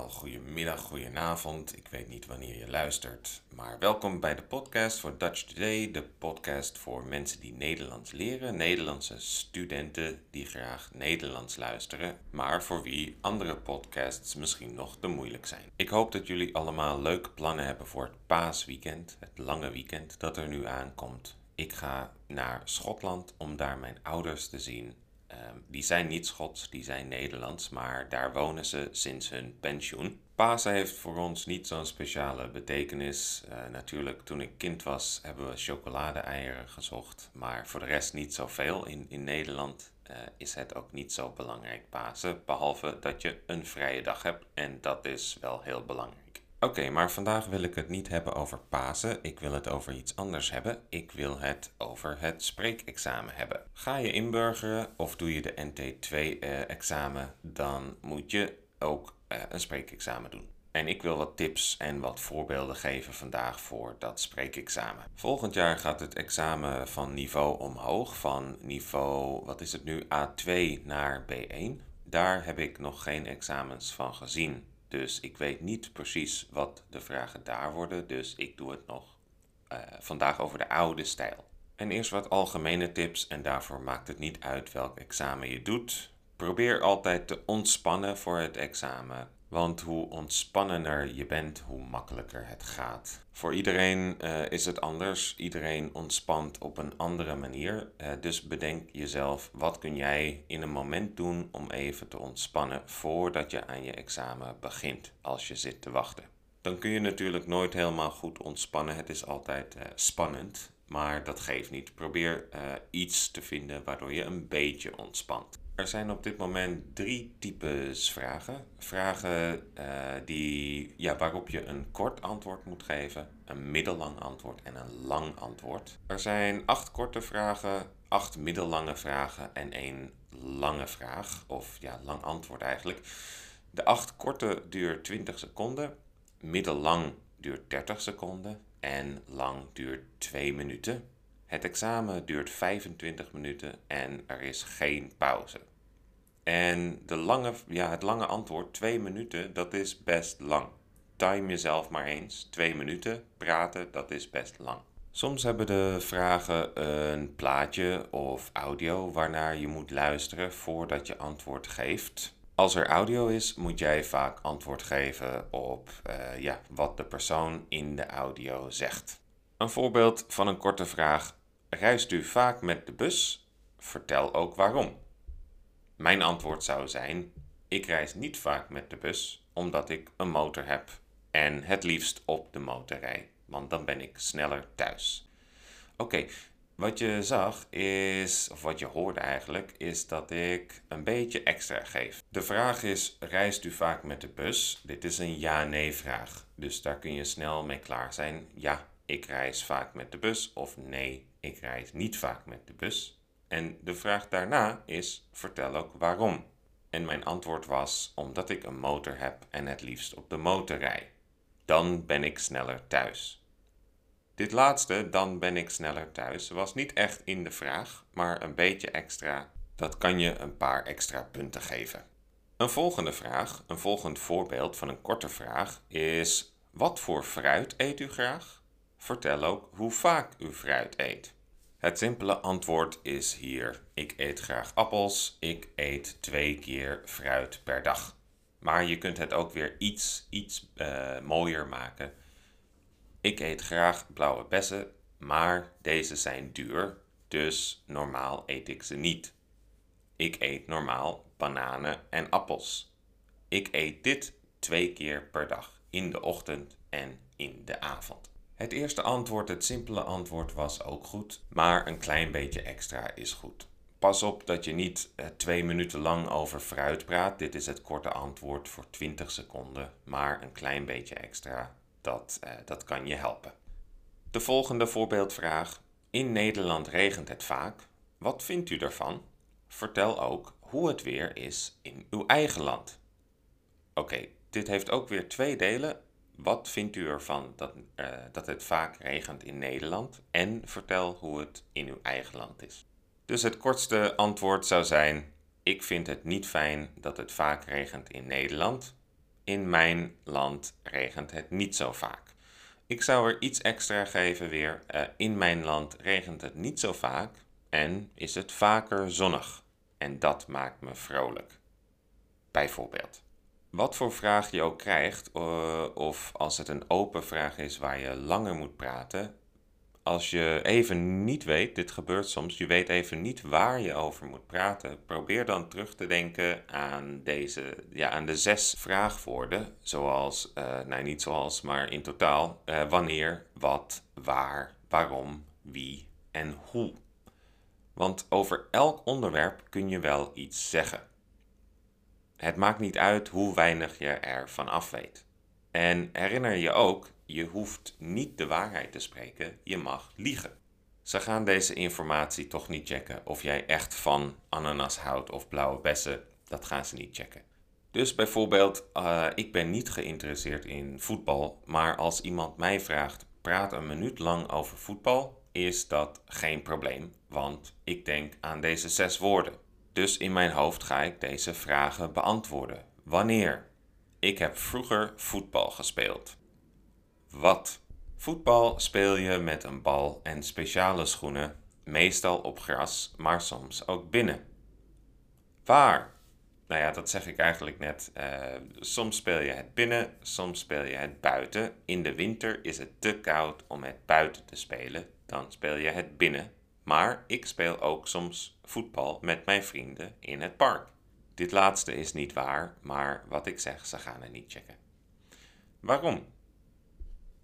goedemiddag, goedenavond. Ik weet niet wanneer je luistert, maar welkom bij de podcast voor Dutch Today, de podcast voor mensen die Nederlands leren, Nederlandse studenten die graag Nederlands luisteren, maar voor wie andere podcasts misschien nog te moeilijk zijn. Ik hoop dat jullie allemaal leuke plannen hebben voor het paasweekend, het lange weekend dat er nu aankomt. Ik ga naar Schotland om daar mijn ouders te zien die zijn niet Schots, die zijn Nederlands, maar daar wonen ze sinds hun pensioen. Pasen heeft voor ons niet zo'n speciale betekenis. Uh, natuurlijk, toen ik kind was, hebben we chocolade-eieren gezocht, maar voor de rest niet zoveel. In, in Nederland uh, is het ook niet zo belangrijk Pasen, behalve dat je een vrije dag hebt en dat is wel heel belangrijk. Oké, maar vandaag wil ik het niet hebben over Pasen. Ik wil het over iets anders hebben. Ik wil het over het spreekexamen hebben. Ga je inburgeren of doe je de NT2-examen, eh, dan moet je ook eh, een spreekexamen doen. En ik wil wat tips en wat voorbeelden geven vandaag voor dat spreekexamen. Volgend jaar gaat het examen van niveau omhoog, van niveau, wat is het nu, A2 naar B1. Daar heb ik nog geen examens van gezien. Dus ik weet niet precies wat de vragen daar worden, dus ik doe het nog uh, vandaag over de oude stijl. En eerst wat algemene tips en daarvoor maakt het niet uit welk examen je doet. Probeer altijd te ontspannen voor het examen. Want hoe ontspannener je bent, hoe makkelijker het gaat. Voor iedereen uh, is het anders. Iedereen ontspant op een andere manier. Uh, dus bedenk jezelf, wat kun jij in een moment doen om even te ontspannen voordat je aan je examen begint, als je zit te wachten. Dan kun je natuurlijk nooit helemaal goed ontspannen. Het is altijd uh, spannend, maar dat geeft niet. Probeer iets te vinden waardoor je een beetje ontspant. Er zijn op dit moment drie types vragen. Vragen uh, die, ja, waarop je een kort antwoord moet geven, een middellang antwoord en een lang antwoord. Er zijn acht korte vragen, acht middellange vragen en één lange vraag, of ja, lang antwoord eigenlijk. De acht korte duurt 20 seconden, middellang duurt 30 seconden en lang duurt 2 minuten. Het examen duurt 25 minuten en er is geen pauze. En de lange, ja, het lange antwoord, twee minuten, dat is best lang. Time jezelf maar eens. Twee minuten praten, dat is best lang. Soms hebben de vragen een plaatje of audio waarnaar je moet luisteren voordat je antwoord geeft. Als er audio is, moet jij vaak antwoord geven op uh, ja, wat de persoon in de audio zegt. Een voorbeeld van een korte vraag Reist u vaak met de bus? Vertel ook waarom. Mijn antwoord zou zijn: ik reis niet vaak met de bus, omdat ik een motor heb en het liefst op de motor rij, want dan ben ik sneller thuis. Oké, wat je zag is, of wat je hoorde eigenlijk, is dat ik een beetje extra geef. De vraag is: reist u vaak met de bus? Dit is een ja-nee vraag, dus daar kun je snel mee klaar zijn. Ja, ik reis vaak met de bus of nee, ik reis niet vaak met de bus. En de vraag daarna is: vertel ook waarom. En mijn antwoord was: omdat ik een motor heb en het liefst op de motor rij. Dan ben ik sneller thuis. Dit laatste, dan ben ik sneller thuis, was niet echt in de vraag, maar een beetje extra. Dat kan je een paar extra punten geven. Een volgende vraag, een volgend voorbeeld van een korte vraag is: wat voor fruit eet u graag? Vertel ook hoe vaak u fruit eet. Het simpele antwoord is hier: ik eet graag appels. Ik eet twee keer fruit per dag. Maar je kunt het ook weer iets, iets uh, mooier maken. Ik eet graag blauwe bessen, maar deze zijn duur, dus normaal eet ik ze niet. Ik eet normaal bananen en appels. Ik eet dit twee keer per dag, in de ochtend en in de avond. Het eerste antwoord, het simpele antwoord, was ook goed, maar een klein beetje extra is goed. Pas op dat je niet eh, twee minuten lang over fruit praat. Dit is het korte antwoord voor 20 seconden, maar een klein beetje extra, dat, eh, dat kan je helpen. De volgende voorbeeldvraag. In Nederland regent het vaak. Wat vindt u ervan? Vertel ook hoe het weer is in uw eigen land. Oké, dit heeft ook weer twee delen. Wat vindt u ervan dat, uh, dat het vaak regent in Nederland? En vertel hoe het in uw eigen land is. Dus het kortste antwoord zou zijn: Ik vind het niet fijn dat het vaak regent in Nederland. In mijn land regent het niet zo vaak. Ik zou er iets extra geven weer. Uh, in mijn land regent het niet zo vaak en is het vaker zonnig. En dat maakt me vrolijk. Bijvoorbeeld. Wat voor vraag je ook krijgt, uh, of als het een open vraag is waar je langer moet praten, als je even niet weet, dit gebeurt soms, je weet even niet waar je over moet praten, probeer dan terug te denken aan, deze, ja, aan de zes vraagwoorden, zoals, uh, nee niet zoals, maar in totaal, uh, wanneer, wat, waar, waarom, wie en hoe. Want over elk onderwerp kun je wel iets zeggen. Het maakt niet uit hoe weinig je ervan af weet. En herinner je ook je hoeft niet de waarheid te spreken, je mag liegen. Ze gaan deze informatie toch niet checken of jij echt van ananas houdt of blauwe bessen. Dat gaan ze niet checken. Dus bijvoorbeeld, uh, ik ben niet geïnteresseerd in voetbal, maar als iemand mij vraagt, praat een minuut lang over voetbal, is dat geen probleem, want ik denk aan deze zes woorden. Dus in mijn hoofd ga ik deze vragen beantwoorden. Wanneer? Ik heb vroeger voetbal gespeeld. Wat? Voetbal speel je met een bal en speciale schoenen, meestal op gras, maar soms ook binnen. Waar? Nou ja, dat zeg ik eigenlijk net. Uh, soms speel je het binnen, soms speel je het buiten. In de winter is het te koud om het buiten te spelen, dan speel je het binnen. Maar ik speel ook soms voetbal met mijn vrienden in het park. Dit laatste is niet waar, maar wat ik zeg, ze gaan er niet checken. Waarom?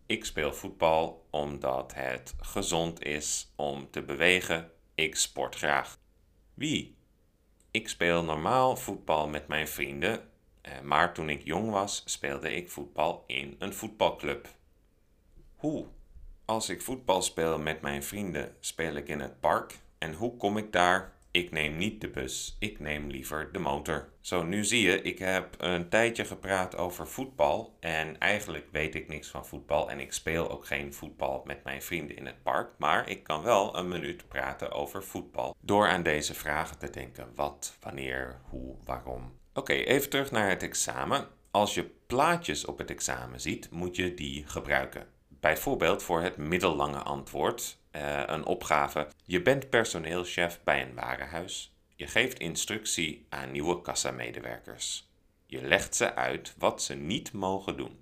Ik speel voetbal omdat het gezond is om te bewegen. Ik sport graag. Wie? Ik speel normaal voetbal met mijn vrienden, eh, maar toen ik jong was speelde ik voetbal in een voetbalclub. Hoe? Als ik voetbal speel met mijn vrienden, speel ik in het park. En hoe kom ik daar? Ik neem niet de bus, ik neem liever de motor. Zo, nu zie je, ik heb een tijdje gepraat over voetbal en eigenlijk weet ik niks van voetbal en ik speel ook geen voetbal met mijn vrienden in het park, maar ik kan wel een minuut praten over voetbal door aan deze vragen te denken. Wat, wanneer, hoe, waarom. Oké, even terug naar het examen. Als je plaatjes op het examen ziet, moet je die gebruiken. Bijvoorbeeld voor het middellange antwoord uh, een opgave. Je bent personeelschef bij een warenhuis. Je geeft instructie aan nieuwe kassamedewerkers. Je legt ze uit wat ze niet mogen doen.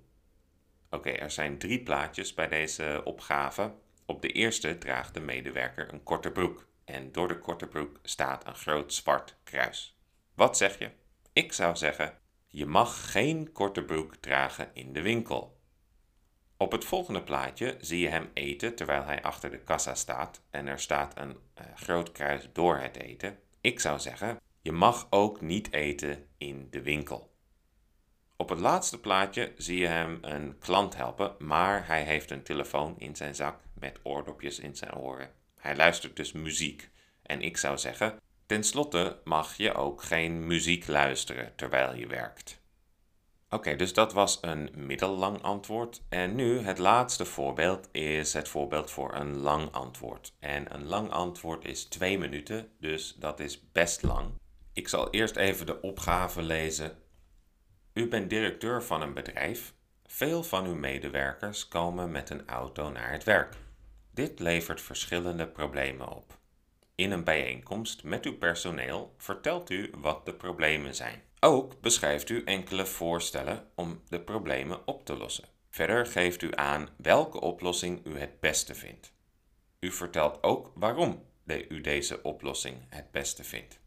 Oké, er zijn drie plaatjes bij deze opgave. Op de eerste draagt de medewerker een korte broek en door de korte broek staat een groot zwart kruis. Wat zeg je? Ik zou zeggen: je mag geen korte broek dragen in de winkel. Op het volgende plaatje zie je hem eten terwijl hij achter de kassa staat en er staat een uh, groot kruis door het eten. Ik zou zeggen, je mag ook niet eten in de winkel. Op het laatste plaatje zie je hem een klant helpen, maar hij heeft een telefoon in zijn zak met oordopjes in zijn oren. Hij luistert dus muziek. En ik zou zeggen, tenslotte mag je ook geen muziek luisteren terwijl je werkt. Oké, dus dat was een middellang antwoord. En nu het laatste voorbeeld is het voorbeeld voor een lang antwoord. En een lang antwoord is twee minuten, dus dat is best lang. Ik zal eerst even de opgave lezen. U bent directeur van een bedrijf. Veel van uw medewerkers komen met een auto naar het werk. Dit levert verschillende problemen op. In een bijeenkomst met uw personeel vertelt u wat de problemen zijn. Ook beschrijft u enkele voorstellen om de problemen op te lossen. Verder geeft u aan welke oplossing u het beste vindt. U vertelt ook waarom u deze oplossing het beste vindt.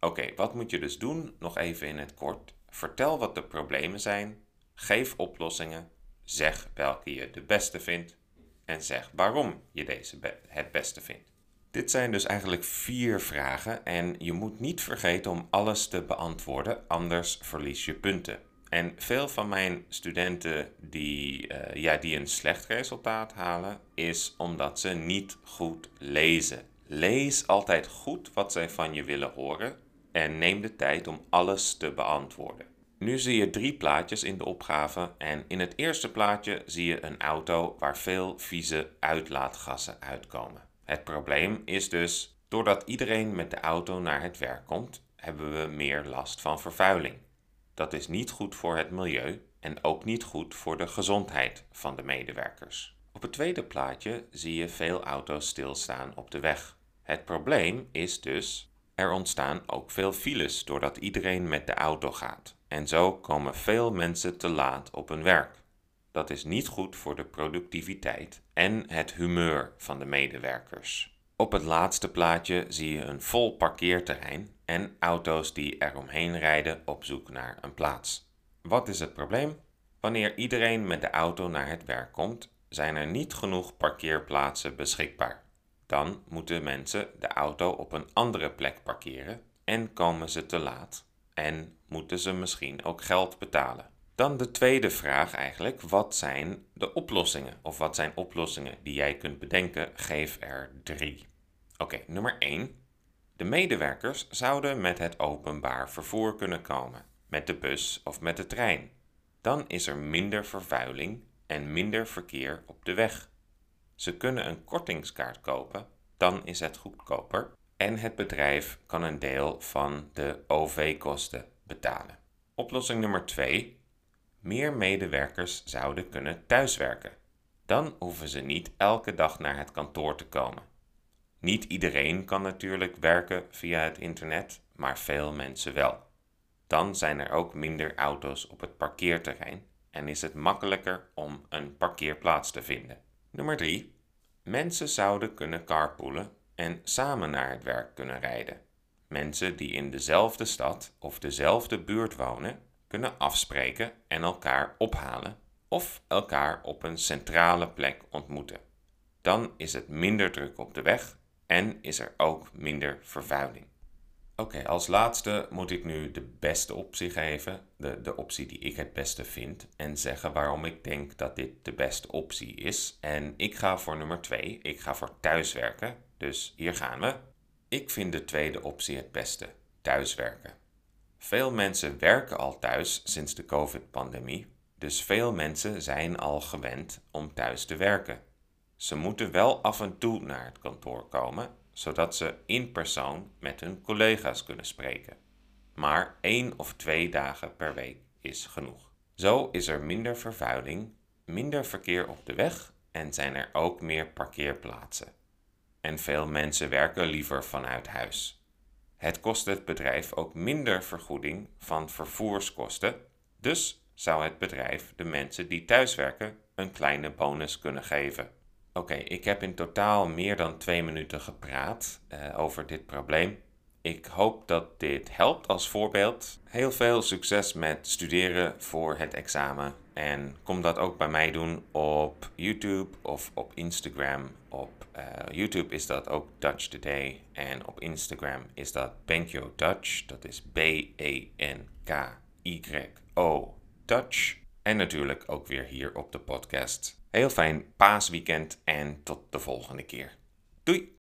Oké, wat moet je dus doen? Nog even in het kort. Vertel wat de problemen zijn, geef oplossingen, zeg welke je de beste vindt en zeg waarom je deze het beste vindt. Dit zijn dus eigenlijk vier vragen en je moet niet vergeten om alles te beantwoorden, anders verlies je punten. En veel van mijn studenten die, uh, ja, die een slecht resultaat halen, is omdat ze niet goed lezen. Lees altijd goed wat zij van je willen horen en neem de tijd om alles te beantwoorden. Nu zie je drie plaatjes in de opgave en in het eerste plaatje zie je een auto waar veel vieze uitlaatgassen uitkomen. Het probleem is dus, doordat iedereen met de auto naar het werk komt, hebben we meer last van vervuiling. Dat is niet goed voor het milieu en ook niet goed voor de gezondheid van de medewerkers. Op het tweede plaatje zie je veel auto's stilstaan op de weg. Het probleem is dus, er ontstaan ook veel files doordat iedereen met de auto gaat. En zo komen veel mensen te laat op hun werk. Dat is niet goed voor de productiviteit en het humeur van de medewerkers. Op het laatste plaatje zie je een vol parkeerterrein en auto's die eromheen rijden op zoek naar een plaats. Wat is het probleem? Wanneer iedereen met de auto naar het werk komt, zijn er niet genoeg parkeerplaatsen beschikbaar. Dan moeten mensen de auto op een andere plek parkeren en komen ze te laat en moeten ze misschien ook geld betalen. Dan de tweede vraag eigenlijk, wat zijn de oplossingen? Of wat zijn oplossingen die jij kunt bedenken? Geef er drie. Oké, nummer 1. De medewerkers zouden met het openbaar vervoer kunnen komen, met de bus of met de trein. Dan is er minder vervuiling en minder verkeer op de weg. Ze kunnen een kortingskaart kopen, dan is het goedkoper en het bedrijf kan een deel van de OV-kosten betalen. Oplossing nummer 2. Meer medewerkers zouden kunnen thuiswerken. Dan hoeven ze niet elke dag naar het kantoor te komen. Niet iedereen kan natuurlijk werken via het internet, maar veel mensen wel. Dan zijn er ook minder auto's op het parkeerterrein en is het makkelijker om een parkeerplaats te vinden. Nummer 3. Mensen zouden kunnen carpoolen en samen naar het werk kunnen rijden. Mensen die in dezelfde stad of dezelfde buurt wonen, kunnen afspreken en elkaar ophalen of elkaar op een centrale plek ontmoeten. Dan is het minder druk op de weg en is er ook minder vervuiling. Oké, als laatste moet ik nu de beste optie geven, de, de optie die ik het beste vind, en zeggen waarom ik denk dat dit de beste optie is. En ik ga voor nummer 2, ik ga voor thuiswerken. Dus hier gaan we. Ik vind de tweede optie het beste, thuiswerken. Veel mensen werken al thuis sinds de COVID-pandemie, dus veel mensen zijn al gewend om thuis te werken. Ze moeten wel af en toe naar het kantoor komen, zodat ze in persoon met hun collega's kunnen spreken. Maar één of twee dagen per week is genoeg. Zo is er minder vervuiling, minder verkeer op de weg en zijn er ook meer parkeerplaatsen. En veel mensen werken liever vanuit huis. Het kost het bedrijf ook minder vergoeding van vervoerskosten, dus zou het bedrijf de mensen die thuiswerken een kleine bonus kunnen geven. Oké, ik heb in totaal meer dan twee minuten gepraat uh, over dit probleem. Ik hoop dat dit helpt als voorbeeld. Heel veel succes met studeren voor het examen. En kom dat ook bij mij doen op YouTube of op Instagram. Op uh, YouTube is dat ook Dutch Today. En op Instagram is dat Benkyo Dutch. Dat is B-E-N-K-Y-O Dutch. En natuurlijk ook weer hier op de podcast. Heel fijn paasweekend en tot de volgende keer. Doei!